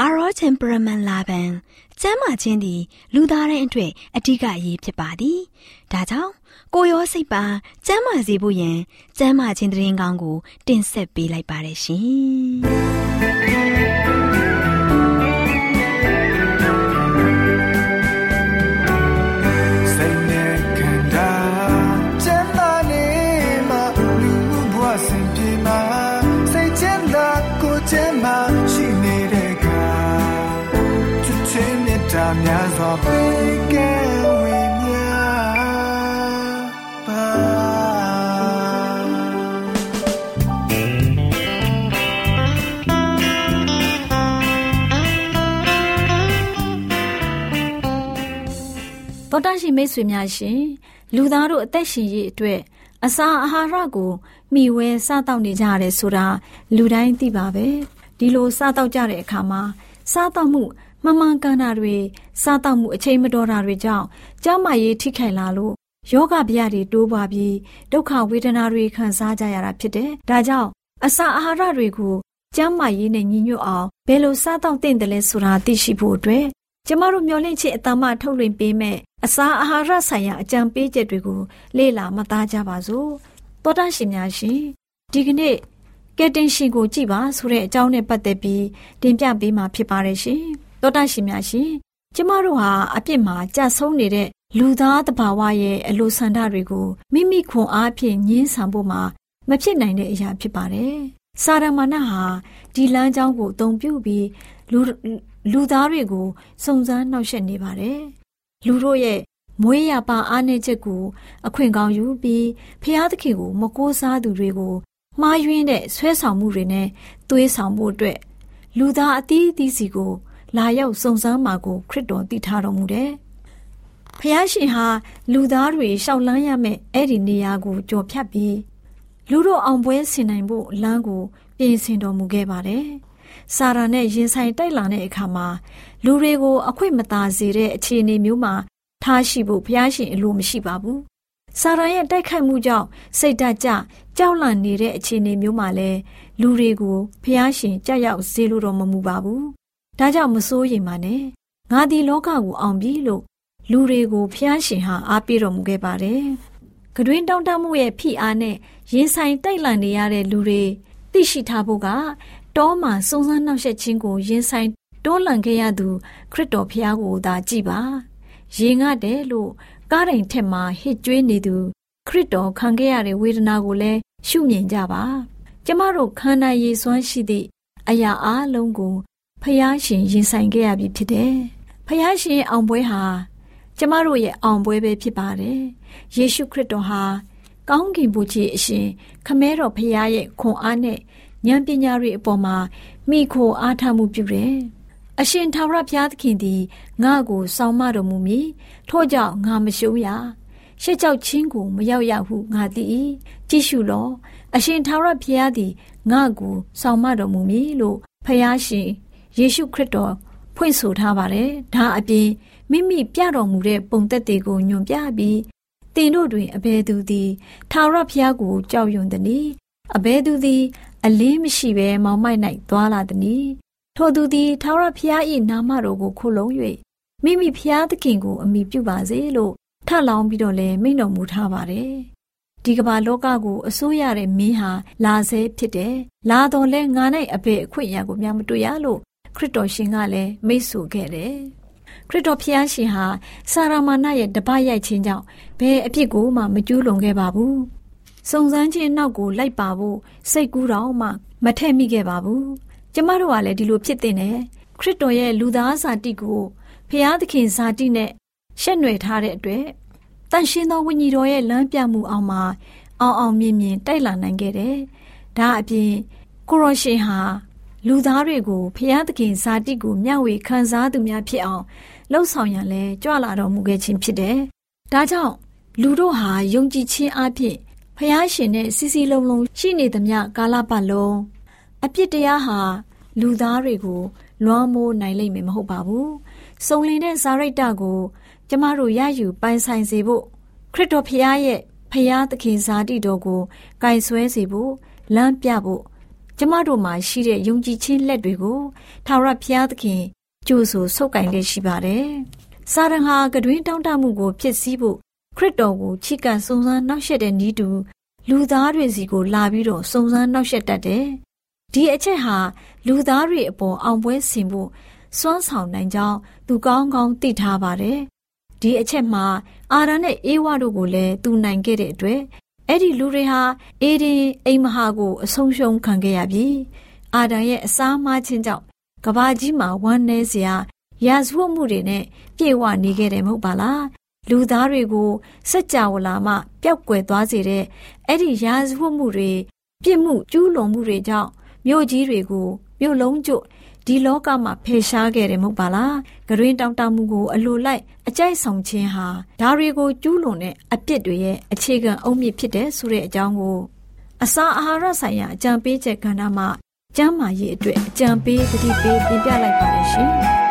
အာရော temperament လာပံကျမ်းမာခြင်းသည် လူသားတိုင်းအတွက်အထူးအရေးဖြစ်ပါသည်။ဒါကြောင့်ကိုရောစိတ်ပါကျမ်းမာစေဖို့ယင်ကျမ်းမာခြင်းတရင်ကောင်းကို တင်ဆက်ပေးလိုက်ပါတယ်ရှင်။ တောတရှိမိတ်ဆွေများရှင်လူသားတို့အသက်ရှင်ရေးအတွက်အစာအာဟာရကိုမျှဝဲစားတောက်နေကြရတယ်ဆိုတာလူတိုင်းသိပါပဲဒီလိုစားတောက်ကြတဲ့အခါမှာစားတောက်မှုမမှန်ကန်တာတွေစားတောက်မှုအချိန်မတော်တာတွေကြောင့်ကြောက်မရေးထိခိုက်လာလို့ယောဂဗျာတွေတိုးပွားပြီးဒုက္ခဝေဒနာတွေခံစားကြရတာဖြစ်တယ်။ဒါကြောင့်အစာအာဟာရတွေကိုကျန်းမာရေးနဲ့ညီညွတ်အောင်ဘယ်လိုစားတောက်သင့်တယ်လဲဆိုတာသိရှိဖို့အတွက်ကျမတို့မျှဝင့်ခြင်းအတမထုတ်လွှင့်ပေးမဲ့ အစာအာဟာရဆိုင်ရာအကြံပေးချက်တွေကိုလေ့လာမှတ်သားကြပါစို့။သောတာရှင်များရှင်ဒီကနေ့ကဲတင်ရှင်ကိုကြည်ပါဆိုတဲ့အကြောင်းနဲ့ပတ်သက်ပြီးတင်ပြပေးမှာဖြစ်ပါတယ်ရှင်။သောတာရှင်များရှင်ကျမတို့ဟာအပြစ်မှာကြဆုံးနေတဲ့လူသားတဘာဝရဲ့အလိုဆန္ဒတွေကိုမိမိခွန်အားဖြင့်ညှင်းဆန်ဖို့မှာမဖြစ်နိုင်တဲ့အရာဖြစ်ပါတယ်။စာရမဏဟာဒီလမ်းကြောင်းကိုအသုံးပြုပြီးလူလူသားတွေကိုစုံစမ်းနှောက်ယှက်နေပါတယ်။ လူတို့ရဲ့မွေးရပါအားနည်းချက်ကိုအခွင့်ကောင်းယူပြီးဖျားသခင်ကိုမကိုးစားသူတွေကိုမှားယွင်းတဲ့ဆွဲဆောင်မှုတွေနဲ့သွေးဆောင်မှုအတွက်လူသားအသီးအသီးစီကို လာရောက်စုံစမ်းမှာကိုခရစ်တော်တည်ထားတော်မူတယ်။ဖျားရှင်ဟာလူသားတွေရှောက်လန်းရမယ့်အဲ့ဒီနေရာကိုကြော်ဖြတ်ပြီးလူတို့အောင်ပွဲဆင်နိုင်ဖို့လမ်းကိုပြင်ဆင်တော်မူခဲ့ပါတယ်။ စာရာနဲ့ရင်ဆိုင်တိုက်လာတဲ့အခါမှာလူတွေကိုအခွင့်မသာစေတဲ့အခြေအနေမျိုးမှာထားရှိဖို့ဘုရားရှင်အလိုမရှိပါဘူး။စာရာရဲ့တိုက်ခိုက်မှုကြောင့်စိတ်ဓာတ်ကျကြောက်လန့်နေတဲ့အခြေအနေမျိုးမှာလဲလူတွေကိုဘုရားရှင်ကြောက်ရောက်စေလိုတော်မမူပါဘူး။ဒါကြောင့်မစိုးရိမ်ပါနဲ့။ငါဒီလောကကိုအောင်ပြီလို့လူတွေကိုဘုရားရှင်ဟာအားပေးတော်မူခဲ့ပါတယ်။ကတွင်တောင်းတမှုရဲ့ဖိအားနဲ့ရင်ဆိုင်တိုက်လန့်နေရတဲ့လူတွေသိရှိထားဖို့က တောမှာစုံစမ်းနှောက်ယှက်ခြင်းကိုရင်ဆိုင်တွန်းလှန်ခဲ့ရသူခရစ်တော်ဖျားကိုသာကြည်ပါရေငတ်တယ်လို့ကားတိုင်ထက်မှာဟစ်ကြွေးနေသူခရစ်တော်ခံခဲ့ရတဲ့ဝေဒနာကိုလည်းရှုမြင်ကြပါ ကျမတို့ခန္ဓာရည်စွမ်းရှိသည့်အရာအလုံးကိုဖျားရှင်ရင်ဆိုင်ခဲ့ရပြီဖြစ်တယ်ဖျားရှင်အောင်ပွဲဟာကျမတို့ရဲ့အောင်ပွဲပဲဖြစ်ပါတယ်ယေရှုခရစ်တော်ဟာကောင်းကင်ဘုရားအရှင်ခမဲတော်ဖျားရဲ့ခွန်အားနဲ့ ဉာဏ်ပညာတွေအပေါ်မှာမိခိုအားထားမှုပြုတယ်။အရှင်ထာဝရဘုရားသခင်သည်ငါ့ကိုစောင့်မတော်မူမည်။ထို့ကြောင့်ငါမရှုံးရ။ရှက်ကြောက်ခြင်းကိုမရောက်ရဟုငါသိ၏။ကြည့်ရှုလော့။အရှင်ထာဝရဘုရားသည်ငါ့ကိုစောင့်မတော်မူမည်လို့ဖျားရှင်ယေရှုခရစ်တော်ဖွင့်ဆိုထားပါတယ်။ဒါအပြင်မိမိပြတော်မူတဲ့ပုံသက်တွေကိုညွန်ပြပြီးတင်တို့တွင်အဘယ်သူသည်ထာဝရဘုရားကိုကြောက်ရွံ့သည်။အဘယ်သူသည် အလင်းမရှိဘဲမောင်မိုက်၌သွားလာသည်။ထိုသူသည်ထာဝရဘုရား၏နာမတော်ကိုခိုလုံ၍မိမိဘုရားသခင်ကိုအမိပြုပါစေလို့ထလောင်းပြီးတော့လည်းမိန့်တော်မူထားပါတယ်။ဒီကမ္ဘာလောကကိုအစိုးရတဲ့မင်းဟာလာဆဲဖြစ်တယ်။လာတော်လဲငါ၌အဖေအခွင့်အရာကိုများမတွေ့ရလို့ခရစ်တော်ရှင်ကလည်းမိတ်ဆိုခဲ့တယ်။ခရစ်တော်ဖျားရှင်ဟာစာရမာနရဲ့တပရိုက်ခြင်းကြောင့်ဘယ်အဖြစ်ကိုမှမကျူးလွန်ခဲ့ပါဘူး။ စုံစမ်းခြင်းနောက်ကိုလိုက်ပါဖို့စိတ်ကူးတော့မှမထည့်မိခဲ့ပါဘူး။ကျမတို့ကလည်းဒီလိုဖြစ်တဲ့နဲ့ခရစ်တော်ရဲ့လူသားစာတိကိုဖျားသခင်စာတိနဲ့ရှက်နွယ်ထားတဲ့အတွက်တန်ရှင်းသောဝိညာဉ်တော်ရဲ့လမ်းပြမှုအောင်မှာအောင်အောင်မြင်မြင်တိုက်လာနိုင်ခဲ့တယ်။ဒါအပြင်ကိုရောရှင်ဟာလူသားတွေကိုဖျားသခင်ဇာတိကိုမျှဝေခံစားသူများဖြစ်အောင်လှုပ်ဆောင်ရန်လဲကြွလာတော်မူခဲ့ခြင်းဖြစ်တယ်။ဒါကြောင့်လူတို့ဟာယုံကြည်ခြင်းအဖြစ် ဖျားရှင်နဲ့စီစီလုံးလုံးရှိနေသမျှကာလပတ်လုံးအပြစ်တရားဟာလူသားတွေကိုလွှမ်းမိုးနိုင်လိမ့်မယ်မဟုတ်ပါဘူး။စုံလင်တဲ့ဇာရိတ္တကိုကျမတို့ရယူပိုင်ဆိုင်စေဖို့ခရစ်တော်ဖျားရဲ့ဖျားသခင်ဇာတိတော်ကိုကင်ဆွဲစေဖို့လမ်းပြဖို့ကျမတို့မှာရှိတဲ့ယုံကြည်ခြင်းလက်တွေကိုထာဝရဘုရားသခင်ကြိုးဆိုဆုပ်ကင်လက်ရှိပါတယ်။စာရန်ဟာကတွင်တောင်းတမှုကိုဖြစ်စည်းဖို့ ခရစ်တော်ကိုချီကန်စုံစမ်းနှောက်ယှက်တဲ့ဤသူလူသားတွေစီကိုလာပြီးတော့စုံစမ်းနှောက်ယှက်တတ်တယ်။ဒီအချက်ဟာလူသားတွေအပေါ်အောင်ပွဲဆင်ဖို့စွမ်းဆောင်နိုင်ကြောင်းသူကောင်းကောင်းသိထားပါတယ်။ဒီအချက်မှာအာရန်နဲ့အေဝါတို့ကိုလည်းသူနိုင်ခဲ့တဲ့အတွက်အဲ့ဒီလူတွေဟာအေဒင်အိမ်မဟာကိုအဆုံးရှုံးခံခဲ့ရပြီအာဒံရဲ့အစားမချင်းကြောင့်ကဘာကြီးမှာဝမ်းနည်းစရာရာဇဝတ်မှုတွေနဲ့ပြေဝနေခဲ့တယ်မဟုတ်ပါလား လူသားတွေကိုစัจ java လာမှပျောက်ကွယ်သွားစေတဲ့အဲ့ဒီရာဇဝတ်မှုတွေပြစ်မှုကျူးလွန်မှုတွေကြောင့်မြို့ကြီးတွေကိုမြို့လုံးကျွတ်ဒီလောကမှာဖယ်ရှားခဲ့တယ်မဟုတ်ပါလားဂရင်းတောင်တမှုကိုအလိုလိုက်အကြိုက်ဆောင်ခြင်းဟာဒါတွေကိုကျူးလွန်တဲ့အပြစ်တွေရဲ့အခြေခံအုတ်မြစ်ဖြစ်တဲ့ဆိုတဲ့အကြောင်းကိုအစာအာဟာရဆိုင်ရာအကြံပေးချက်ကဏ္ဍမှာကျမ်းမာရေးအတွက်အကြံပေးသတိပေးပြင်ပြလိုက်ပါတယ်ရှင်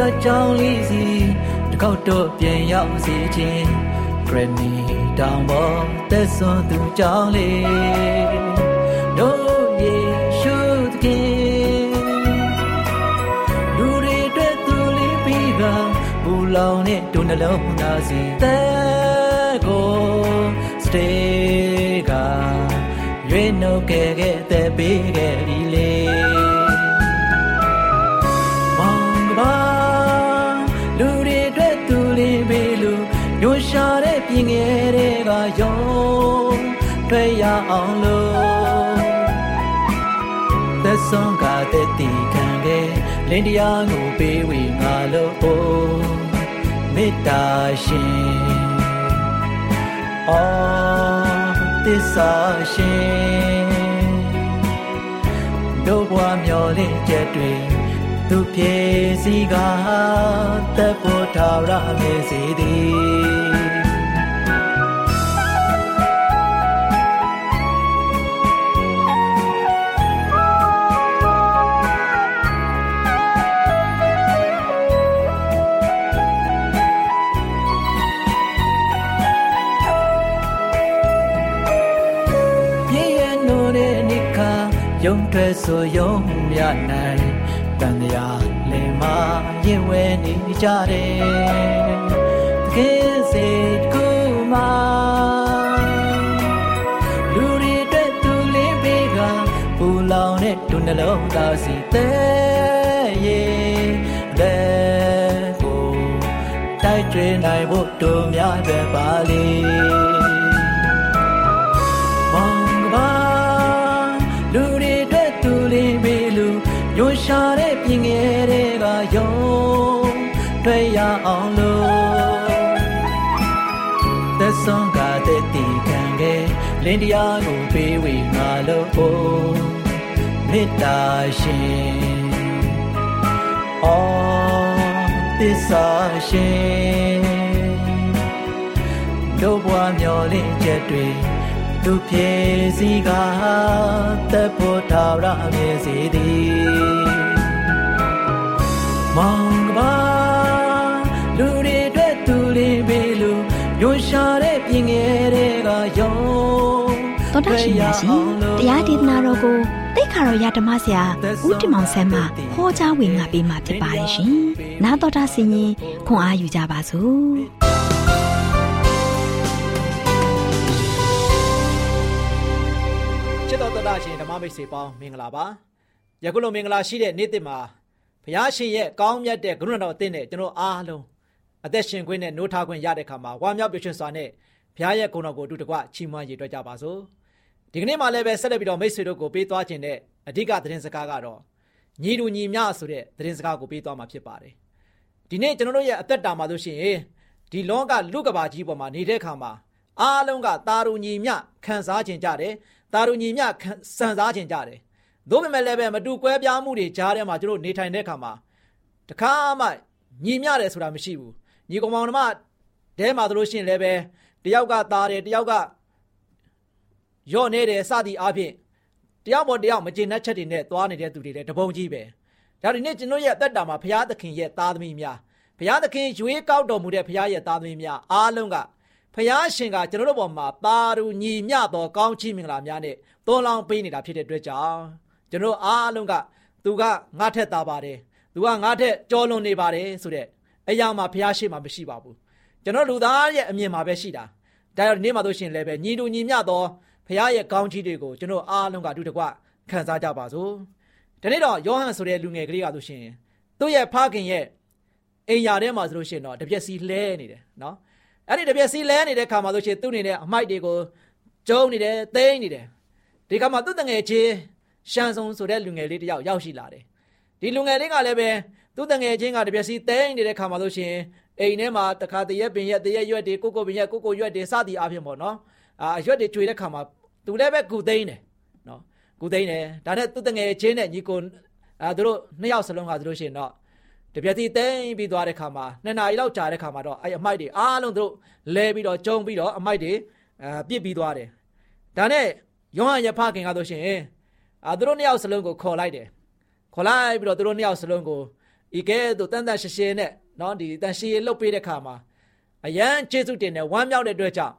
စာကြောင်းလေးစီတကောက်တော့ပြန်ရောက်စေခြင်းဂရနီတောင်ပေါ်သက်စွန်သူကြောင်းလေးတို့ယေရှုသခင်လူတွေအတွက်သူလေးပြီးကပူလောင်တဲ့ဒုနှလုံးသားစီတဲ့ကိုစတေးကရွေးနှုတ်ခဲ့ခဲ့တဲ့ပေးခဲ့ဒီလေး ရှာတဲ့ပြင်ငယ်တွေကယုံတွေ့ရအောင်လို့သက်ဆုံးကတဲ့တီခံခဲ့လင်းတရားကိုပေးဝေငါလို့မေတ္တာရှင်အော်သစ္စာရှင်တို့ဘဝမျော်လင့်ချက်တွေ သူပြေစီကတပ်ဖို့ထာဝရမေစီသည်ယုံထွက်ဆိုယုံမြနိုင်တန်ရာလင်မရင် ဝဲနေကြတယ်တကယ်စေတကူမှာလူတွေအတွက်သူလင်းပေးကပူလောင်တဲ့ဒုနှလုံးသားစီတဲ့ရဲ့တဲ့ကိုတိုက်ကျွေးနိုင်ဖို့တို့များပဲပါလေမောင်ကပါလူ လင်းတရားကိုပေးဝေငါလို့မေတ္တာရှင်အော်သစ္စာရှင်တို့ဘွားမျောလင့်ချက်တွေသူပြေစီကတပ်ဖို့ထာဝရမြေစီသည်မောင်ကပါ ညွှန်ရှာတဲ့ပြင်ငယ်တွေကယုံတော်တော်ရှင်များရှင်တရားဒေသနာတော်ကိုတိတ်ခါတော်ရဓမ္မဆရာဦးတင်မောင်ဆန်းမှဟောကြားဝင်ငါပေးมาဖြစ်ပါတယ်ရှင်။နာတော်တာဆင်ရင်ခွန်အားယူကြပါစို့။ချစ်တော်တော်ရှင်ဓမ္မမိတ်ဆွေပေါင်းမင်္ဂလာပါယခုလိုမင်္ဂလာရှိတဲ့နေ့တစ်မှာဘုရားရှင်ရဲ့ကောင်းမြတ်တဲ့ကရုဏာတော်အသင်းနဲ့ကျွန်တော်အားလုံး အသက်ရှင်ခွင့်နဲ့နိုးထားခွင့်ရတဲ့ခါမှာဝါမြောက်ပြည့်စုံစွာနဲ့ဘုရားရဲ့ဂုဏ်တော်ကိုအတူတကွချီးမွမ်းရည်တွက်ကြပါစို့ဒီကနေ့မှလည်းပဲဆက်လက်ပြီးတော့မိတ်ဆွေတို့ကိုပေးသွားခြင်းတဲ့အဓိကသတင်းစကားကတော့ညီတူညီမျှဆိုတဲ့သတင်းစကားကိုပေးသွားမှာဖြစ်ပါတယ်ဒီနေ့ကျွန်တော်တို့ရဲ့အသက်တာမှာလို့ရှိရင်ဒီလောကလူကဘာကြီးပေါ်မှာနေတဲ့ခါမှာအားလုံးကတာရူညီမျှခံစားခြင်းကြတယ်တာရူညီမျှစံစားခြင်းကြတယ်သို့ပေမဲ့လည်းပဲမတူကွဲပြားမှုတွေကြားထဲမှာကျွန်တော်နေထိုင်တဲ့ခါမှာတခါမှညီမျှတယ်ဆိုတာမရှိဘူး ညီကောင်မောင်နှမတဲမှာတို့လို့ရှိရင်လည်းပဲတယောက်ကသားတယ်တယောက်ကရော့နေတယ်စသည်အားဖြင့်တယောက်ပေါ်တယောက်မကျေနပ်ချက်တွေနဲ့သွားနေတဲ့သူတွေလည်းတပုံကြီးပဲဒါဒီနေ့ကျွန်တော်ရဲ့အသက်တာမှာဘုရားသခင်ရဲ့သားသမီးများဘုရားသခင်ရွေးကောက်တော်မူတဲ့ဘုရားရဲ့သားသမီးများအားလုံးကဖျားရှင်ကကျွန်တော်တို့ပေါ်မှာပါရူညီမျှသောကောင်းချီးမင်္ဂလာများနဲ့သွန်လောင်းပေးနေတာဖြစ်တဲ့အတွက်ကြောင့်ကျွန်တော်အားလုံးကသူကငါထက်သားပါတယ်သူကငါထက်ကြောလွန်နေပါတယ်ဆိုတဲ့ အရာမှာဖျားရှင်မှာမရှိပါဘူးကျွန်တော်လူသားရဲ့အမြင်မှာပဲရှိတာဒါကြောင့်ဒီနေ့မှာဆိုရှင်လည်းပဲညီတူညီမျှသောဖျားရဲ့ကောင်းချီးတွေကိုကျွန်တော်အားလုံးကအတူတကွခံစားကြပါစို့ဒီနေ့တော့ယောဟန်ဆိုတဲ့လူငယ်ကလေးကဆိုရှင်သူ့ရဲ့ဖခင်ရဲ့အိမ်ယာထဲမှာဆိုလို့ရှိရင်တော့တပြက်စီလဲနေတယ်နော်အဲ့ဒီတပြက်စီလဲနေတဲ့ခါမှာဆိုရှင်သူ့အနေနဲ့အမိုက်တွေကိုကျုံနေတယ်သိမ်းနေတယ်ဒီခါမှာသူ့တငယ်ချင်းရှန်ဆုံဆိုတဲ့လူငယ်လေးတယောက်ရောက်ရှိလာတယ်ဒီလူငယ်လေးကလည်းပဲ သူ့တငယ်ချင်းကတပြက်စီသိမ်းနေတဲ့ခါမှာဆိုရှင်အိမ်ထဲမှာတခါတရက်ပင်ရက်တရက်ရွက်တွေကိုကိုပင်ရက်ကိုကိုရွက်တွေစသည်အားဖြင့်ပေါ့နော်အာရွက်တွေကျွေတဲ့ခါမှာသူလည်းပဲဂူသိမ်းတယ်နော်ဂူသိမ်းတယ်ဒါနဲ့သူ့တငယ်ချင်းနဲ့ညီကိုအာသူတို့နှစ်ယောက်စလုံးကသူတို့ရှင်တော့တပြက်စီသိမ်းပြီးသွားတဲ့ခါမှာနှစ်နာရီလောက်ကြာတဲ့ခါမှာတော့အဲ့အမိုက်တွေအားလုံးသူတို့လဲပြီးတော့ကျုံပြီးတော့အမိုက်တွေအာပြစ်ပြီးသွားတယ်ဒါနဲ့ယောဟန်ရဖခင်ကဆိုရှင်အာသူတို့နှစ်ယောက်စလုံးကိုခေါ်လိုက်တယ်ခေါ်လိုက်ပြီးတော့သူတို့နှစ်ယောက်စလုံးကို ဤကဲသို့တန်တန်ရှင်းရှင်းနဲ့နော်ဒီတန်ရှင်းလှုပ်ပေးတဲ့ခါမှာအယံကျေးဇူးတင်တယ်ဝမ်းမြောက်တဲ့အတွက်ကြောင့်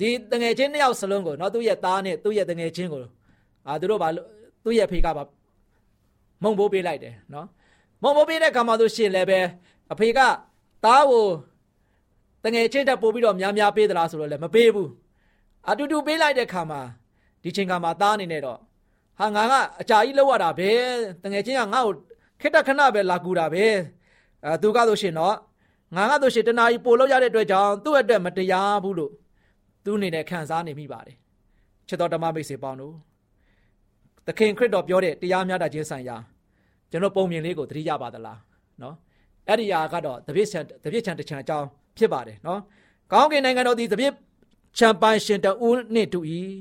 ဒီတငယ်ချင်းနှစ်ယောက်စလုံးကိုနော်သူ့ရဲ့သားနဲ့သူ့ရဲ့တငယ်ချင်းကိုအာသူတို့ဘာသူ့ရဲ့ဖေကပါမုံဘိုးပေးလိုက်တယ်နော်မုံဘိုးပေးတဲ့ခါမှာဆိုရှင်လည်းပဲအဖေကသားကိုတငယ်ချင်းတက်ပို့ပြီးတော့များများပေးသလားဆိုတော့လည်းမပေးဘူးအတူတူပေးလိုက်တဲ့ခါမှာဒီချိန်ခါမှာသားအနေနဲ့တော့ဟာငါကအကြာကြီးလောက်ရတာပဲတငယ်ချင်းကငါ့ကို ခက်တခဏပဲလာကူတာပဲအဲသူကဆိုရှင်တော့ငါကဆိုရှင်တနာကြီးပို့လောက်ရတဲ့အတွက်ကြောင့်သူ့အတွက်မတရားဘူးလို့သူအနေနဲ့ခံစားနေမိပါတယ်ချစ်တော်ဓမ္မမိတ်ဆွေပေါင်းတို့သခင်ခရစ်တော်ပြောတဲ့တရားများတာခြင်းဆိုင်ရာကျွန်တော်ပုံမြင်လေးကိုသတိရပါသလားနော်အဲ့ဒီဟာကတော့တပြည့်ချံတပြည့်ချံတချံအကြောင်းဖြစ်ပါတယ်နော်ကောင်းကင်နိုင်ငံတော်ဒီတပြည့်ချံပိုင်ရှင်တူနှင့်တူ၏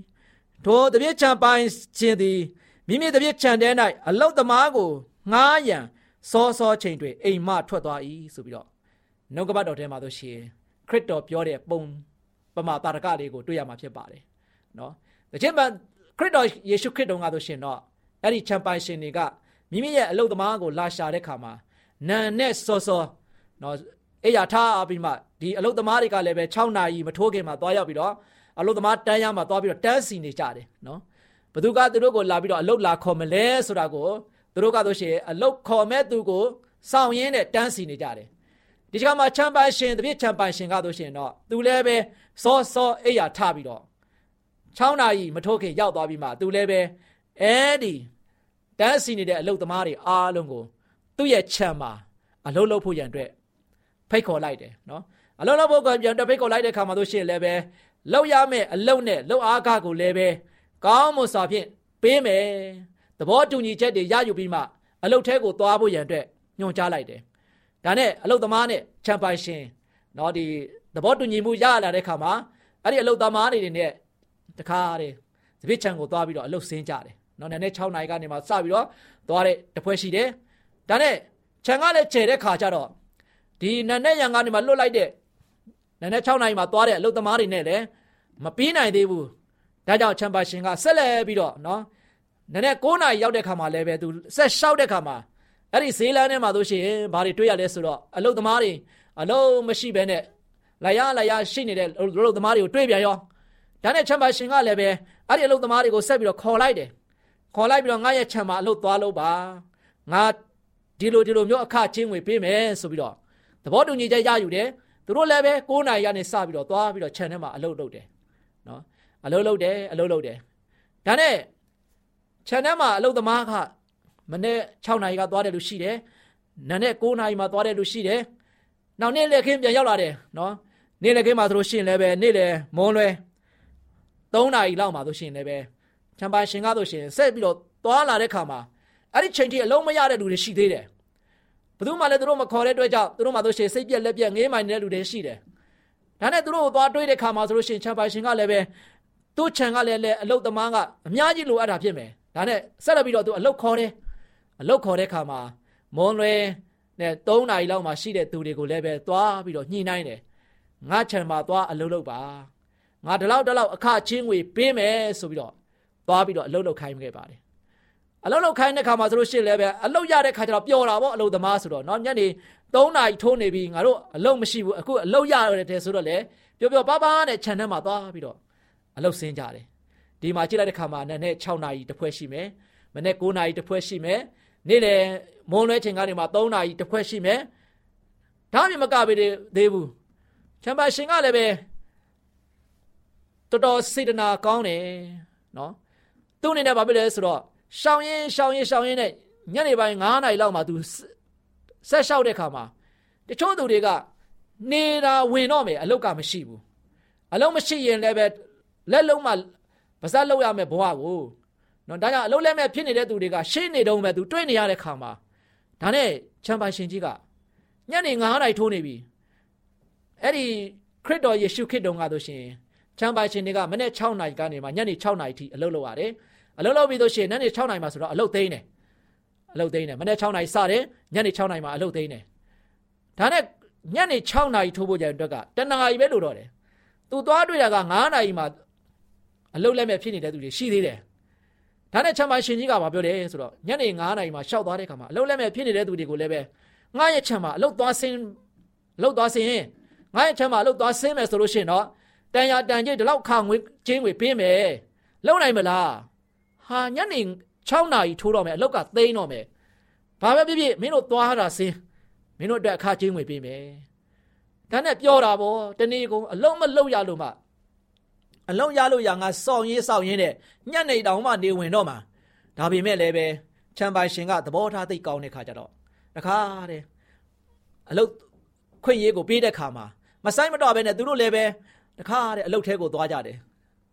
ထိုတပြည့်ချံပိုင်ရှင်သည်မိမိတပြည့်ချံတဲ့၌အလုတ်သမားကို ငားရန်စောစောချိန်တွေအိမ်မထွက်သွား၏ဆိုပြီးတော့နှုတ်ကပတ်တော်ထဲမှာဆိုရှင်ခရစ်တော်ပြောတဲ့ပုံပမာတာရကလေးကိုတွေ့ရမှာဖြစ်ပါတယ်နော်။ဒါချင်းမှခရစ်တော်ယေရှုခရစ်တော်ကဆိုရှင်တော့အဲ့ဒီချမ်ပိုင်ရှင်တွေကမိမိရဲ့အလုတ်သမားကိုလာရှာတဲ့ခါမှာနန်နဲ့စောစောနော်အဲ့ရထားပြီးမှဒီအလုတ်သမားတွေကလည်းပဲ6နာရီမထိုးခင်မှာသွားရောက်ပြီးတော့အလုတ်သမားတန်းရမှာသွားပြီးတော့တန်းစီနေကြတယ်နော်ဘသူကသူတို့ကိုလာပြီးတော့အလုတ်လာခေါ်မလဲဆိုတာကို သူတို့ကဆိုရှင်အလုတ်ခေါ်မဲ့သူကိုစောင့်ရင်းနဲ့တန်းစီနေကြတယ်ဒီချိန်မှာချမ်ပိုင်ရှင်တပြည့်ချမ်ပိုင်ရှင်ကဆိုရှင်တော့သူလည်းပဲစောစောအိယာထပြီးတော့6နာရီမထိုးခင်ရောက်သွားပြီးမှသူလည်းပဲအဲဒီတန်းစီနေတဲ့အလုတ်သမားတွေအားလုံးကိုသူ့ရဲ့ခြံမှာအလုတ်လုပ်ဖို့ရန်အတွက်ဖိတ်ခေါ်လိုက်တယ်နော်အလုတ်လုပ်ဖို့ရန်အတွက်ဖိတ်ခေါ်လိုက်တဲ့ခါမှာတို့ရှိရင်လည်းပဲလောက်ရမယ့်အလုတ်နဲ့လောက်အားကားကိုလည်းပဲကောင်းမွန်စွာဖြင့်ပေးမယ်တ သဘောတူညီချက်တွေရယူပြီးမှအလုတ်ထဲကိုသွားဖို့ရန်အတွက်ညွှန်ကြားလိုက်တယ်ဒါနဲ့အလုတ်သမားနဲ့ချန်ပိုင်ရှင်နော်ဒီသဘောတူညီမှုရလာတဲ့ခါမှာအဲ့ဒီအလုတ်သမားတွေနဲ့တခါတည်းသပစ်ချံကိုသွားပြီးတော့အလုတ်ဆင်းကြတယ်နော်နည်းနည်း6နာရီကနေမှစပြီးတော့သွားတဲ့တပွဲရှိတယ်ဒါနဲ့ခြံကလည်းကျဲတဲ့ခါကျတော့ဒီနန်းနဲ့ရံကနေမှလွတ်လိုက်တဲ့နန်းနဲ့6နာရီမှသွားတဲ့အလုတ်သမားတွေနဲ့လည်းမပြီးနိုင်သေးဘူးဒါကြောင့်ချမ်ပါရှင်ကဆက်လက်ပြီးတော့နော် နည်းနည်း9နာရီရောက်တဲ့ခါမှာလည်းပဲသူဆက်လျှောက်တဲ့ခါမှာအဲ့ဒီဈေးလမ်းထဲမှာဆိုရှင်ဘာတွေတွေ့ရလဲဆိုတော့အလုတ်သမားတွေအလုံးမရှိဘဲနဲ့လာရလာရရှိနေတဲ့အလုတ်သမားတွေကိုတွေ့ပြန်ရောဒါနဲ့ချမ်ပါရှင်ကလည်းပဲအဲ့ဒီအလုတ်သမားတွေကိုဆက်ပြီးတော့ခေါ်လိုက်တယ်ခေါ်လိုက်ပြီးတော့ငါရဲ့ခြံမှာအလုပ်သွားလို့ပါငါဒီလိုဒီလိုမျိုးအခချင်းငွေပေးမယ်ဆိုပြီးတော့သဘောတူညီချက်ရယူတယ်သူတို့လည်းပဲ9နာရီကနေစပြီးတော့သွားပြီးတော့ခြံထဲမှာအလုပ်လုပ်တယ်နော်အလုပ်လုပ်တယ်အလုပ်လုပ်တယ်ဒါနဲ့ ခြံထဲမှာအလုပ်သမားကမနေ့6နာရီကသွားတယ်လို့ရှိတယ်နာနဲ့9နာရီမှသွားတယ်လို့ရှိတယ်နောက်နေ့လက်ခင်းပြန်ရောက်လာတယ်နော်နေ့လက်ခင်းမှာသူတို့ရှင်လည်းပဲနေ့လေမွန်းလွဲ3နာရီလောက်မှာသူရှင်လည်းပဲချမ်ပါရှင်ကားဆိုရှင်ဆက်ပြီးတော့သွားလာတဲ့ခါမှာအဲ့ဒီချိန်ထိအလုံးမရတဲ့လူတွေရှိသေးတယ်ဘယ်သူမှလည်းသူတို့မခေါ်တဲ့အတွက်ကြောင့်သူတို့မှဆိုရှင်စိတ်ပြက်လက်ပြက်ငေးမိုင်နေတဲ့လူတွေရှိတယ်ဒါနဲ့သူတို့ကိုသွားတွေးတဲ့ခါမှာဆိုလို့ရှင်ချမ်ပါရှင်ကလည်းပဲသူ့ခြံကလည်းလည်းအလုတ်သမားကအများကြီးလိုအပ်တာဖြစ်မယ် ဒါနဲ့ဆက်လက်ပြီးတော့သူအလုတ်ခေါ်တယ်အလုတ်ခေါ်တဲ့ခါမှာမွန်လွယ်နဲ့3နာရီလောက်မှရှိတဲ့သူတွေကိုလည်းပဲသွားပြီးတော့ညှိနှိုင်းတယ်ငါခြံမှာသွားအလုတ်လုပ်ပါငါဒီလောက်ဒီလောက်အခချင်းငွေပေးမယ်ဆိုပြီးတော့သွားပြီးတော့အလုပ်လုပ်ခိုင်းခဲ့ပါတယ်အလုပ်လုပ်ခိုင်းတဲ့ခါမှာဆိုလို့ရှိရင်လည်းပဲအလုပ်ရတဲ့ခါကျတော့ပျော်တာပေါ့အလုပ်သမားဆိုတော့เนาะညနေ3နာရီထိုးနေပြီငါတို့အလုပ်မရှိဘူးအခုအလုပ်ရရတယ်ဆိုတော့လေပျော်ပျော်ပါးပါးနဲ့ခြံထဲမှာသွားပြီးတော့အလုပ်ဆင်းကြတယ် ဒီမှာကြည့်လိုက်တဲ့ခါမှာနည်းနည်း6နာရီတစ်ဖွဲ့ရှိမယ်မနေ့9နာရီတစ်ဖွဲ့ရှိမယ်နေ့လေမွန်လွဲချိန်ကနေမှ3နာရီတစ်ဖွဲ့ရှိမယ်ဒါမှမကပဲသေးဘူးချမ်ပါရှင်ကလည်းပဲတော်တော်စေတနာကောင်းတယ်နော်သူ့အနေနဲ့ဘာဖြစ်လဲဆိုတော့ရှောင်းရင်ရှောင်းရင်ရှောင်းရင်နဲ့ညနေပိုင်း9နာရီလောက်မှသူဆက်လျှောက်တဲ့ခါမှာတချို့သူတွေကနေတာဝင်တော့မယ်အလုတ်ကမရှိဘူးအလုတ်မရှိရင်လည်းပဲလက်လုံးမှ ပါဇက်လောက်ရမယ်ဘဝကိုနော်ဒါကြောင့်အလုတ်လက်မဲ့ဖြစ်နေတဲ့သူတွေကရှင်းနေတုံးပဲသူတွေ့နေရတဲ့ခါမှာဒါနဲ့ချမ်ပိုင်ရှင်ကြီးကညနေ9နာရီထိုးနေပြီအဲ့ဒီခရစ်တော်ယေရှုခရစ်တော်ကဆိုရှင်ချမ်းပိုင်ရှင်တွေကမနေ့6နာရီကနေမှညနေ6နာရီထိအလုပ်လုပ်ရတယ်အလုပ်လုပ်ပြီးလို့ရှိရင်ညနေ6နာရီမှာဆိုတော့အလုပ်သိမ်းတယ်အလုပ်သိမ်းတယ်မနေ့6နာရီစတယ်ညနေ6နာရီမှာအလုပ်သိမ်းတယ်ဒါနဲ့ညနေ6နာရီထိုးဖို့ကြတဲ့အတွက်ကတနာရီပဲလို့တော့တယ်သူသွားတွေ့တာက9နာရီမှာ အလုပ်လက်မဲ့ဖြစ်နေတဲ့သူတွေရှိသေးတယ်ဒါနဲ့ချမ်းပိုင်ရှင်ကြီးကဘာပြောလဲဆိုတော့ညနေ9နာရီမှာရှောက်သွားတဲ့ခါမှာအလုပ်လက်မဲ့ဖြစ်နေတဲ့သူတွေကိုလည်းပဲငါရဲ့ချမ်းမှာအလုပ်သွားဆင်းအလုပ်သွားဆင်းရင်ငါရဲ့ချမ်းမှာအလုပ်သွားဆင်းမယ်ဆိုလို့ရှိရင်တော့တန်ရတန်ကြီးဒီလောက်ခါငွေကျင်းငွေပေးမယ်လုံနိုင်မလားဟာညနေ6နာရီထိုးတော့မယ်အလောက်ကသိမ်းတော့မယ်ဘာပဲဖြစ်ဖြစ်မင်းတို့သွားတာစင်းမင်းတို့အတွက်အခကျင်းငွေပေးမယ်ဒါနဲ့ပြောတာဗောတနေ့ကုန်အလုံးမလုံရလို့မှ အလုံးရလို့ရငါစောင့်ရေးစောင့်ရင်းနဲ့ညနေတောင်မှနေဝင်တော့မှာဒါပေမဲ့လည်းပဲချမ်ပိုင်ရှင်ကသဘောထားသိကောင်းတဲ့ခါကျတော့တခါတဲ့အလုတ်ခွင့်ရေးကိုပေးတဲ့ခါမှာမဆိုင်မတော့ဘဲနဲ့သူတို့လည်းပဲတခါတဲ့အလုတ်ထဲကိုသွားကြတယ်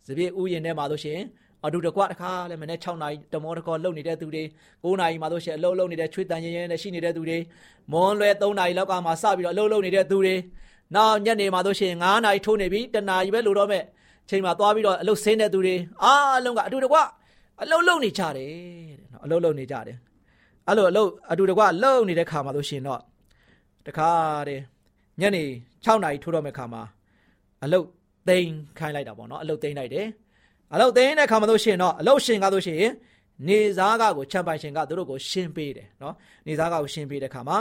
စပြည့်ဥယျာဉ်ထဲမှာလို့ရှိရင်အတူတကွတခါလည်းမနေ့6နာရီတမောတကောလုံနေတဲ့သူတွေ9နာရီမှာလို့ရှိရင်အလုတ်လုံနေတဲ့ချွေးတန်ရင်ရင်နဲ့ရှိနေတဲ့သူတွေမွန်လွဲ3နာရီလောက်ကမှစပြီးတော့အလုတ်လုံနေတဲ့သူတွေနောက်ညနေမှာလို့ရှိရင်9နာရီထိုးနေပြီတနာရီပဲလိုတော့မဲ့ ချိန်မှာသွားပြီးတော့အလုတ်ဆင်းတဲ့သူတွေအားလုံးကအတူတကွအလုတ်လုံနေကြတယ်တဲ့နော်အလုတ်လုံနေကြတယ်အဲ့လိုအလုတ်အတူတကွလုံနေတဲ့ခါမှာလို့ရှိရင်တော့တခါတဲ့ညနေ6နာရီထိုးတော့မဲ့ခါမှာအလုတ်သိမ်းခိုင်းလိုက်တာပေါ့နော်အလုတ်သိမ်းလိုက်တယ်အလုတ်သိမ်းတဲ့ခါမှာလို့ရှိရင်တော့အလုတ်ရှင်ကားလို့ရှိရင်နေစားကကိုချမ်ပိုင်ရှင်ကသူတို့ကိုရှင်းပေးတယ်နော်နေစားကကိုရှင်းပေးတဲ့ခါမှာ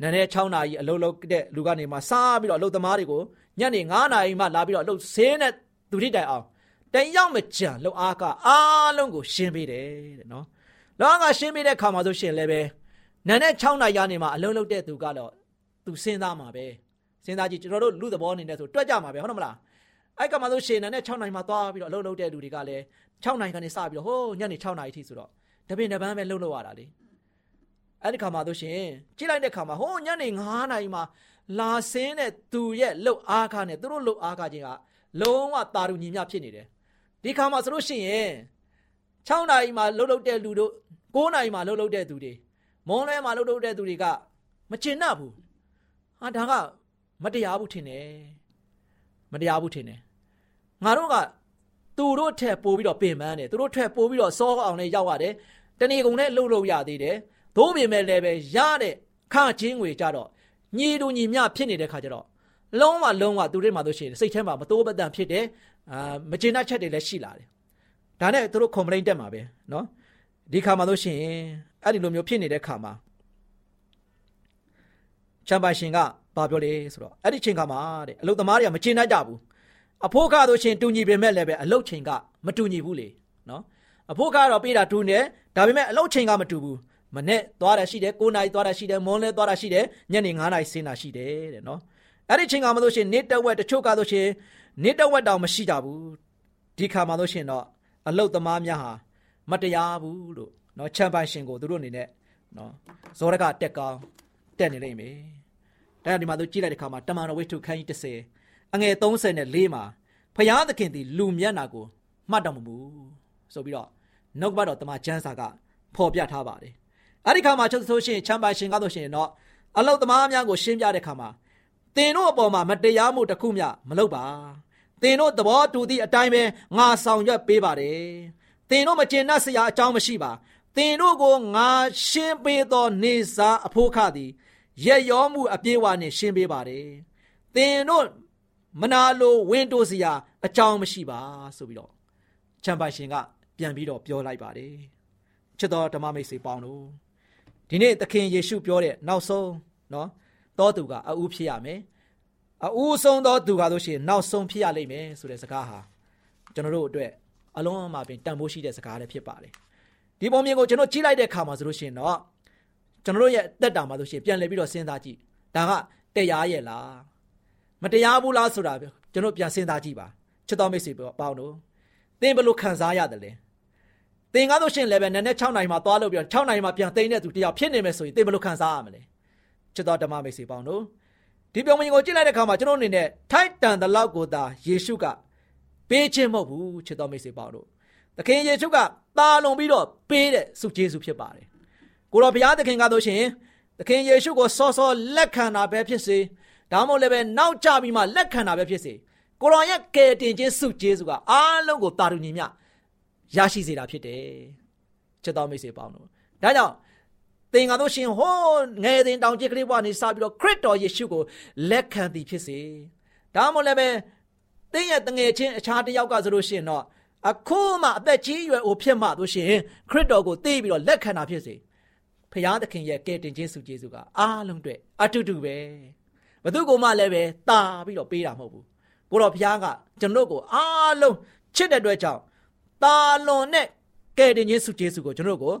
နန်းနဲ့6နာရီအလုတ်လုပ်တဲ့လူကနေမှစားပြီးတော့အလုတ်သမားတွေကိုညနေ9နာရီမှလာပြီးတော့အလုတ်ဆင်းတဲ့ သူထိတိုင်အောင်တန်ရောက်မကြံလုံအားကအားလုံးကိုရှင်းပေးတယ်တဲ့နော်လောကရှင်းပေးတဲ့ခါမှာဆိုရှင်လည်းပဲနန်းနဲ့6နာရီကနေမှအလုတ်လုပ်တဲ့သူကတော့သူစဉ်းစားမှာပဲစဉ်းစားကြည့်ကျွန်တော်တို့လူသဘောအနေနဲ့ဆိုတွက်ကြမှာပဲဟုတ်တယ်မလားအဲ့ကမှဆိုရှင်နဲ့6နိုင်မှသွားပြီးတော့အလုပ်လုပ်တဲ့လူတွေကလည်း6နိုင်ကနေစပြီးတော့ဟိုးညနေ6နိုင်အထိဆိုတော့တပင်တပန်းပဲလှုပ်လို့ရတာလေအဲ့ဒီခါမှဆိုရှင်ကြည့်လိုက်တဲ့ခါမှာဟိုးညနေ9နိုင်မှလာဆင်းတဲ့သူရဲ့လှုပ်အားခါနဲ့သူတို့လှုပ်အားခါချင်းက လုံးဝတာရူညီမျှဖြစ်နေတယ်ဒီခါမှဆိုလို့ရှိရင်6နိုင်မှလှုပ်လှုပ်တဲ့လူတို့9နာရီမှလှုပ်လှုပ်တဲ့သူတွေမွန်လဲမှလှုပ်လှုပ်တဲ့သူတွေကမကျင်납ဘူးဟာဒါကမတရားဘူးထင်တယ်မတရားဘူးထင်တယ်ငါတို့ကသူတို့ထက်ပိုပြီးတော့ပင်ပန်းတယ်သူတို့ထက်ပိုပြီးတော့စောအောင်နဲ့ရောက်ရတယ်တဏီကုံနဲ့လှုပ်လှုပ်ရသေးတယ်သို့ပေမဲ့လည်းပဲရတဲ့ခချင်းငွေကြတော့ညီတူညီမျှဖြစ်နေတဲ့ခါကျတော့ လုံးဝလုံးဝသူတို့မှတို့ရှိတယ်စိတ်ထဲမှာမတိုးပတန်ဖြစ်တယ်အာမကျေနပ်ချက်တွေလည်းရှိလာတယ်ဒါနဲ့သူတို့ complaint တက်မှာပဲเนาะဒီခါမှာတို့ရှိရင်အဲ့ဒီလိုမျိုးဖြစ်နေတဲ့ခါမှာချမ်ပိုင်ရှင်ကဘာပြောလဲဆိုတော့အဲ့ဒီချိန်ခါမှာတဲ့အလုသမားတွေကမကျေနပ်ကြဘူးအဖိုးကတော့ရှင်တူညီပေမဲ့လည်းပဲအလုချိန်ကမတူညီဘူးလေနော်အဖိုးကတော့ပေးတာတူနေဒါပေမဲ့အလုချိန်ကမတူဘူးမနဲ့သွားတာရှိတယ်9နာရီသွားတာရှိတယ်မွန်းလဲသွားတာရှိတယ်ညနေ9နာရီဆင်းတာရှိတယ်တဲ့နော် အဲ့ဒီချိန်ကမှလို့ရှင်နေတဝက်တချို့ကလို့ရှင်နေတဝက်တောင်မရှိကြဘူးဒီခါမှလို့ရှင်တော့အလုသမားများဟာမတရားဘူးလို့နော်ချမ်ပိုင်ရှင်ကိုသူတို့အနေနဲ့နော်ဇောရကတက်ကောင်းတက်နေလိမ့်မယ်ဒါဒီမှာသူကြည့်လိုက်တဲ့ခါမှာတမန်တော်ဝိတ္ထုခန်းကြီး30အငယ်34မှာဖယားသခင်သည်လူမျက်နာကိုမှတ်တော်မမူဆိုပြီးတော့နှုတ်ကပတ်တော်တမန်ကျမ်းစာကဖော်ပြထားပါတယ်အဲ့ဒီခါမှာချက်ဆိုရှင်ချမ်းပါရှင်ကားလို့ရှင်တော့အလုတ်သမားများကိုရှင်းပြတဲ့ခါမှာ သင်တို့အပေါ်မှာမတရားမှုတစ်ခုမျှမလုပ်ပါသင်တို့သဘောတူသည့်အတိုင်းပဲငါဆောင်ရွက်ပေးပါတယ်သင်တို့မကျေနပ်စရာအကြောင်းမရှိပါသင်တို့ကိုငါရှင်းပေးသောနေစာအဖို့ခသည်ရက်ရောမှုအပြေးဝနှင့်ရှင်းပေးပါတယ်။သင်တို့မနာလိုဝင်းတိုးစရာအကြောင်းမရှိပါဆိုပြီးတော့ချမ်ပိုင်ရှင်ကပြန်ပြီးတော့ပြောလိုက်ပါတယ်။ချစ်တော်ဓမ္မမိတ်ဆွေပေါင်းတို့ဒီနေ့သခင်ယေရှုပြောတဲ့နောက်ဆုံးနော်တော သူကအူးဖြစ်ရမယ်။အူးဆုံးသောသူကဆိုရှင်နောက်ဆုံးဖြစ်ရလိမ့်မယ်ဆိုတဲ့စကားဟာကျွန်တော်တို့အတွက်အလုံးအမပင်တန်ဖိုးရှိတဲ့စကားလည်းဖြစ်ပါတယ်။ဒီပုံမြင်ကိုကျွန်တော်ကြည့်လိုက်တဲ့အခါမှာဆိုလို့ရှိရင်တော့ကျွန်တော်တို့ရဲ့အသက်တာမှာဆိုရှင်ပြန်လည်ပြီးတော့စဉ်းစားကြည့်ဒါကတရားရဲ့လားမတရားဘူးလားဆိုတာကျွန်တော်ပြန်စဉ်းစားကြည့်ပါချစ်တော်မိတ်ဆွေပေါင်းတို့သင်ဘယ်လိုခံစားရတယ်လဲသင်ကားလို့ရှင်လည်းပဲနည်းနည်း6နိုင်မှာသွားလို့ပြီးတော့6နိုင်မှာပြန်သိတဲ့သူတယောက်ဖြစ်နေမယ်ဆိုရင်သင်ဘယ်လိုခံစားရမလဲ ချစ်တော်ဓမ္မမိတ်ဆွေပေါင်းတို့ဒီပြုံးဝင်ကိုကြည့်လိုက်တဲ့အခါမှာကျွန်တော်အနေနဲ့ထိုက်တန်တဲ့လောက်ကိုသာယေရှုကပေးခြင်းမဟုတ်ဘူးချစ်တော်မိတ်ဆွေပေါင်းတို့သခင်ယေရှုကတာလွန်ပြီးတော့ပေးတဲ့ဆုကျေးဇူးဖြစ်ပါတယ်ကိုတော်ဘုရားသခင်ကားလို့ရှင်သခင်ယေရှုကိုစောစောလက်ခံတာပဲဖြစ်စေဒါမှမဟုတ်လည်းပဲနောက်ကျပြီးမှလက်ခံတာပဲဖြစ်စေကိုတော်ရဲ့ကယ်တင်ခြင်းစုကျေးဇူးကအားလုံးကိုတာတူညီမျှရရှိစေတာဖြစ်တယ်ချက်တော်မိတ်ဆွေပေါင်းတို့ဒါကြောင့် သင်္ကာတို့ရှင်ဟောငယ်တင်တောင်จิตကလေးဘဝနေစပြီးတော့ခရစ်တော်ယေရှုကိုလက်ခံသည်ဖြစ်စေဒါမှမဟုတ်လည်းပဲသင်ရဲ့တငယ်ချင်းအခြားတစ်ယောက်ကဆိုလို့ရှိရင်တော့အခုမှအသက်ကြီးရွယ်အိုဖြစ်မှတို့ရှင်ခရစ်တော်ကိုသိပြီးတော့လက်ခံတာဖြစ်စေဖရာသခင်ရဲ့ကယ်တင်ခြင်းစုကျေးဇူးကအားလုံးအတွက်အတူတူပဲဘသူကမှလည်းပဲတာပြီးတော့ပေးတာမဟုတ်ဘူးကိုတော်ဖရာကကျွန်တော်ကိုအားလုံးချစ်တဲ့အတွက်ကြောင့်တာလွန်နဲ့ကယ်တင်ခြင်းစုကျေးဇူးကိုကျွန်တော်ကို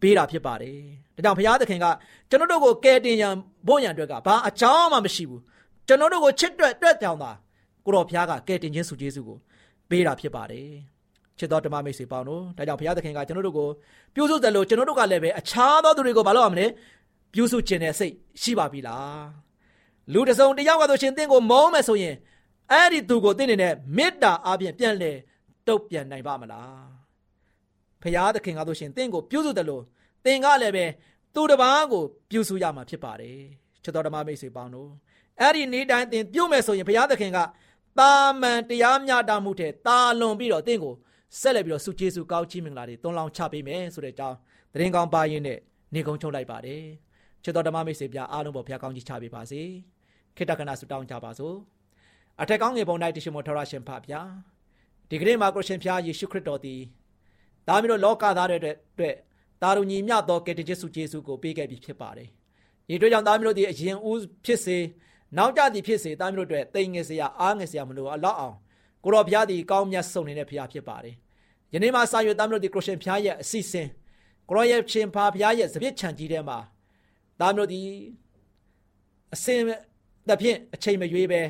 ပေးတာဖြစ်ပါတယ်ဒါကြောင့်ဘုရားသခင်ကကျွန်တော်တို့ကိုကယ်တင်ရန်ဖို့ရန်အတွက်ကဘာအကြောင်းမှမရှိဘူးကျွန်တော်တို့ကိုချစ်တဲ့အတွက်ကြောင့်သာကိုတော်ဘုရားကကယ်တင်ခြင်းစုကျေးဇူးကိုပေးတာဖြစ်ပါတယ်ချစ်တော်ဓမ္မမိတ်ဆွေပေါင်းတို့ဒါကြောင့်ဘုရားသခင်ကကျွန်တော်တို့ကိုပြုစုတယ်လို့ကျွန်တော်တို့ကလည်းပဲအခြားသောသူတွေကိုမလုပ်ရမလဲပြုစုခြင်းနဲ့စိတ်ရှိပါပြီလားလူတစ်စုံတစ်ယောက်ကဆိုရှင်တင့်ကိုမုန်းမယ်ဆိုရင်အဲ့ဒီသူကိုတင့်နေနဲ့မေတ္တာအပြင်ပြန်လဲတုတ်ပြန်နိုင်ပါမလား ဘုရားသခင်ကဆိုရှင်တင့်ကိုပြုစုတယ်လို့သင်ကလည်းပဲသူတစ်ပါးကိုပြုစုရမှာဖြစ်ပါတယ်ချစ်တော်ဓမ္မမိတ်ဆွေပေါင်းတို့အဲ့ဒီနေ့တိုင်းသင်ပြုမယ်ဆိုရင်ဘုရားသခင်ကတာမန်တရားမျှတမှုတဲ့တာလွန်ပြီးတော့တင့်ကိုဆက်လက်ပြီးတော့ဆုကျေးဇူးကောင်းချီးမင်္ဂလာတွေသွန်လောင်းချပေးမယ်ဆိုတဲ့အကြောင်းသတင်းကောင်းပါရင်းနဲ့နေကုန်းချုပ်လိုက်ပါတယ်ချစ်တော်ဓမ္မမိတ်ဆွေပြအားလုံးပေါ်ဘုရားကောင်းကြီးချပေးပါစေခေတ္တခဏဆုတောင်းကြပါစို့အထက်ကောင်းငယ်ပုံ၌တရှိမောထရရှင်ဖဗျာဒီကနေ့မှာကိုရှင်ဖျားယေရှုခရစ်တော်သည် ဒါမျိုးလောကသားတွေအတွက်တာရုံညီမြသောကယ်တင်ခြင်းဆုကျေးဇူးကိုပေးခဲ့ပြီးဖြစ်ပါတယ်ဒီအတွက်ကြောင့်သားမျိုးတို့ဒီအရင်ဦးဖြစ်စေနောက်ကြသည်ဖြစ်စေသားမျိုးတို့အတွက်တိမ်ငယ်စရာအားငယ်စရာမလိုအလောက်အောင်ကိုတော်ဘုရားသည်ကောင်းမြတ်ဆုံးနေတဲ့ဘုရားဖြစ်ပါတယ်။ယနေ့မှစာရွက်သားမျိုးတို့ဒီကရရှင်ဘုရားရဲ့အစီအစဉ်ကိုရောရဲ့ရှင်ဖာဘုရားရဲ့စပြစ်ချံကြီးထဲမှာသားမျိုးတို့ဒီအစင်သဖြင့်အချိန်မရွေးပဲ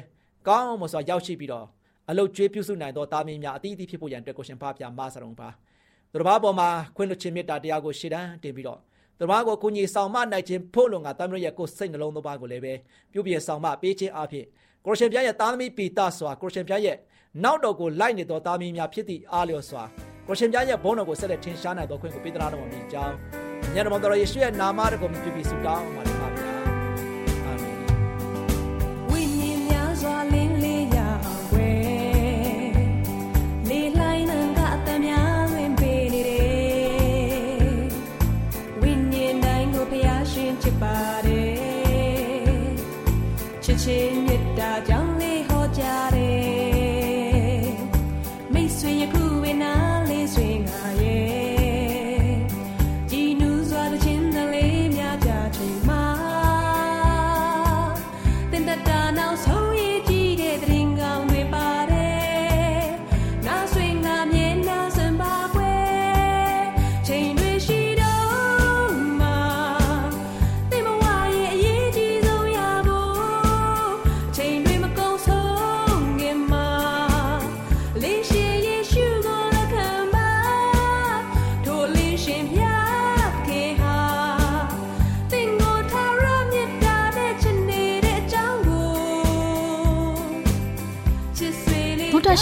ကောင်းမစွာရောက်ရှိပြီးတော့အလုတ်ကျွေးပြုစုနိုင်သောသားမင်းများအသီးသီးဖြစ်ဖို့ရန်အတွက်ကိုရှင်ဖာဘုရားမဆရုံပါ။ သူတော်ဘာပေါ်မှာခွင့်လွှတ်ခြင်းမေတ္တာတရားကိုရှေ့တန်းတင်ပြီးတော့သူတော်ဘာကိုကိုကြီးဆောင်မနိုင်ခြင်းဖို့လုံကသားမျိုးရဲ့ကိုယ်စိတ်နှလုံးသားကိုလည်းပဲပြုပြဆောင်မပေးခြင်းအဖြစ်ကိုရှင်ဘုရားရဲ့သားသမီးပီတာစွာကိုရှင်ဘုရားရဲ့နောက်တော်ကိုလိုက်နေသောသားမီးများဖြစ်သည့်အားလျော်စွာကိုရှင်ပြရဲ့ဘုန်းတော်ကိုဆက်လက်ထင်ရှားနိုင်သောခွင့်ကိုပေးသနာတော်မူကြောင်းညတော်တော်ယေရှုရဲ့နာမတော်ကိုမြည်ပြီးဆုတောင်းပါ